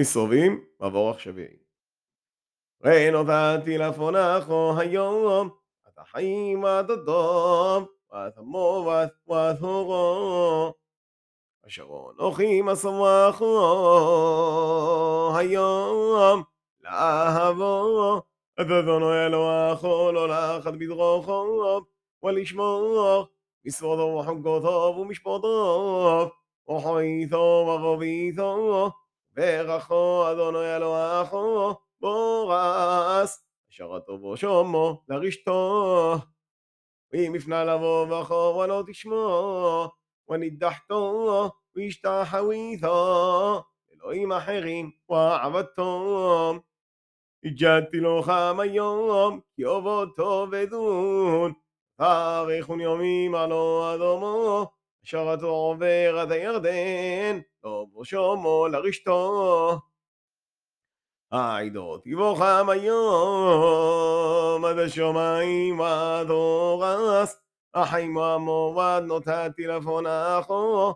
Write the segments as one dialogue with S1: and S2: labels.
S1: מסרובים, מבורך שביעי. ראי נודעתי לפונךו היום, את החיים עד הדוב, ואת עמו ואת הורו. אשר אנוכי משמחו היום, לאהבו, את אדונו אלוהיכו, לא לאחד בדרוכו, ולשמור משרדו וחוקותיו ומשפטו, וחויתו ורביתו, ברכו אדונו אלוהיכו, בורס, אשר הטובו שומו לרשתו. ואם יפנה לבוא בכו ולא תשמעו, ונידחתו והשתחוויתו, אלוהים אחרים ועבדתו. הג'דתי לו חם היום, כי אובותו ודון, תאריכון יומים עלו אדומו, אשר אתו עובר עד הירדן, לא בושומו לרשתו. העדות יבוכם היום עד השמיים ועד אורס החיים המורד נתתי לפונךו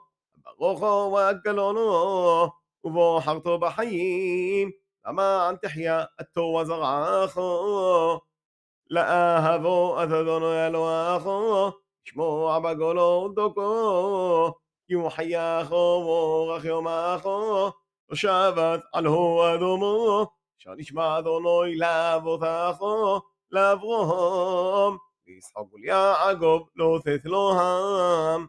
S1: ברוכו והגלונו ובוחרתו בחיים למען תחיה אתו וזרעכו לאהבו את אדונו אלוהיכו שמוע בגולו ודוקו כי הוא חייכו ואורך יומכו ושבת על הו אדומו, אשר נשמע אדוני לאבותיכו, לאברהם, לישחק וליעקב לא תתלוהם.